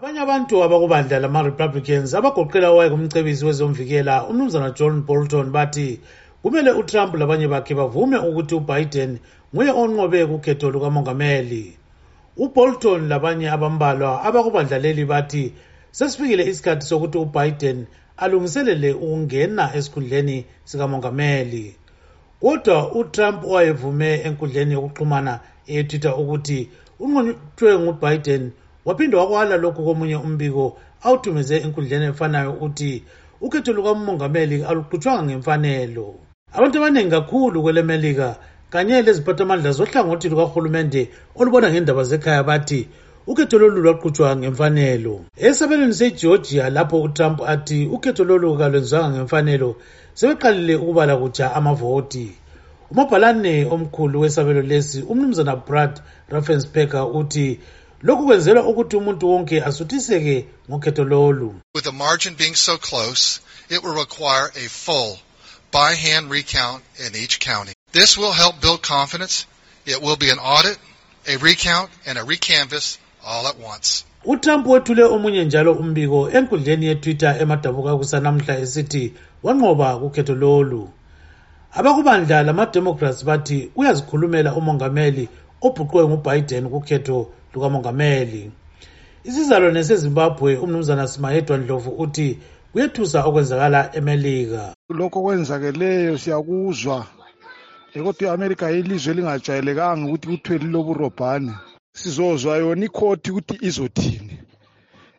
abanye abantu abakubandla lama-republicans abagoqela owayekumcebisi wezomvikela umnumzana john bolton bathi kumele utrump labanye bakhe bavume ukuthi ubiden nguye onqobe kukhetho lukamongameli. Ubolton labanye abambalwa abakubandla leli bathi sesifikile isikhathi sokuthi ubiden alungiselele ukungena esikhundleni sikamongameli. Kodwa utrump owayevume enkundleni yokuxhumana eyetwitter ukuthi unqotshwe ngubiden waphinde wakwala lokhu komunye umbiko awuthumeze enkundleni efanayo ukuthi ukhetho lukamongameli aluqhutshwanga ngemfanelo. Abantu abaningi kakhulu kwelemelika kanye leziphathamandla zohlangothi lukahulumende olubona ngendaba zekhaya bathi ukhetho lolu lwaqhutshwa ngemfanelo. Esabelweni segeorgia lapho utrump athi ukhetho lolu kalwenzwanga ngemfanelo sebeqalile ukubala kutsha amavoti. Umabhalane omkhulu wesabelo lesi umnumzana brad raffensperger uthi lokhu kwenzelwa ukuthi umuntu wonke asuthiseke ngokhetho lolu. With the margin being so close it will require a full by hand recount in each county. This will help build confidence. It will be an audit a recount and a recanvass all at once. Utrump wethule omunye njalo umbiko enkundleni yetwitter emadabuka kusanamuhla esithi wanqoba kukhetho lolu. Abakubandla lamademocrats bathi uyazikhulumela umongameli obhuqwe ngubiden kukhetho lukamongameli. Isizalwane sezimbabwe umnumzana simayedwa ndlovu uthi kuyethusa okwenzakala emelika. Lokho okwenzakeleyo siyakuzwa kodwa i-amerika yilizwe elingajwayelekanga ukuthi kuthiwe liloburobhane sizozwa yona ikhoti ukuthi izothini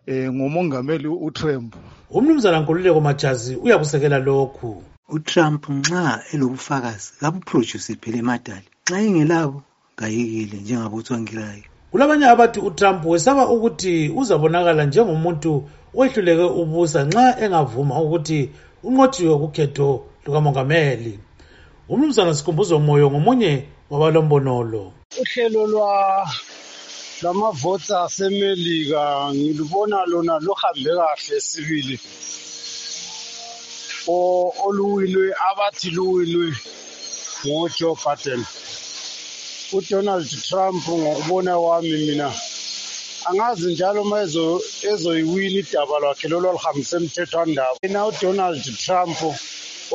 um ngomongameli utrump. Umnumzana nkululeko majazi uyakusekela lokhu. Utrump nxa elobufakazi kabuproduce phela emadali nxa engelabo kayekile njengabotwankirayo kulabanye abathi utrump wesaba ukuthi uzabonakala njengomuntu owehluleke ubusa nxa engavuma ukuthi unqotshiwe kukhetho lukamongameli. Umnumzana sikhumbuzo moyo ngomunye wabalombonolo. Uhlelo lwa lwamavoti asemelika ngilubona lona luhambe kahle sibili. Oluwinwe abathi luwinwe ngojoe biden. Udonald trump ngokubona kwami mina angazi njalo uma ezoyiwina idaba lwakhe lolo aluhambise emthethwandaba. Yena udonald trump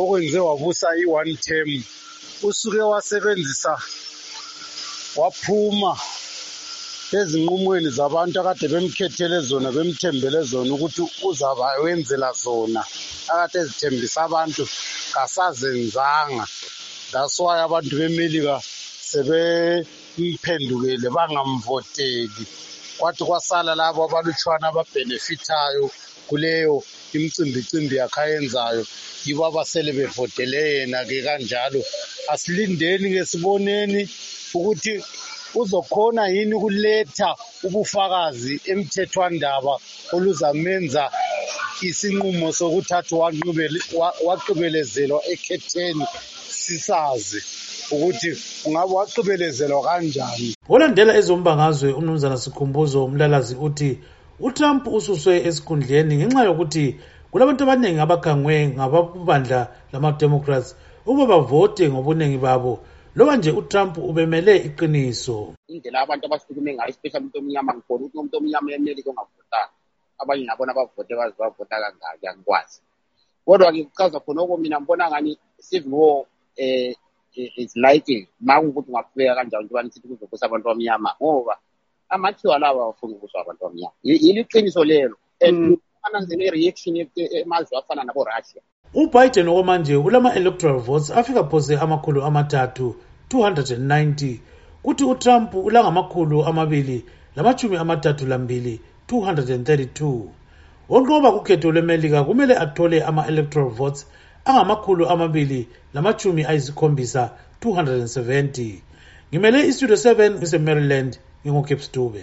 okwenze wabusa i-one term usuke wasebenzisa waphuma ezinqumweni zabantu akade bemkhethele zona bemthembele zona ukuthi uzaba wenzela zona. Akade ezithembisa abantu kasazenzanga. That's why abantu bemelika sebemphendukele bangamvoteli kwathi kwasala labo abalutshwana ababhenefithayo kuleyo imcimbicimbi yakhe ayenzayo yibo abasele bevotele yena-ke kanjalo asilindeni-ke siboneni ukuthi uzokhona yini ukuletha ubufakazi emthethwandaba oluzamenza isinqumo sokuthatha waqibelezelwa ekhetheni sisazi. Ukuthi ungabe waqibelezelwa kanjani olandela ezombangazwe umnumzana sikhumbuzo umlalazi uthi utrump ususwe esikhundleni ngenxa yokuthi kulabantu abaningi abakhangwe ngababandla lamademocrats ukuba bavote ngobuningi babo loba nje utrump ubemele iqiniso. Indlela abantu abahlukume ngayo especially umuntu omnyama ngikhona ukuthi umuntu omnyama emelika ongavotanga abanye ngabona bavote baze bavota kangaki angikwazi kodwa-ke kuchaza khona oko mina ngibona ngani civil war um is likely makungukuthi kungukuthi ungaqhubeka kanjani njengoba sithi kuzokusa abantu abamnyama ngoba amathiwa lawo awafuni ukuswa abantu abamnyama yilo iqiniso lelo. And ananzela i-reaction emazwe afana nabo-russia. Ubiden okwamanje ulama-electoral votes afika phose amakhulu amathathu 290 kuthi utrump ulangamakhulu amabili lamachumi amathathu lambili 232 onqoba kukhetho lwemelika kumele athole ama-electoral votes angamakhulu amabili lamachumi ayisikhombisa 270 ngimele istudio 7 ngisemaryland ngingokepstube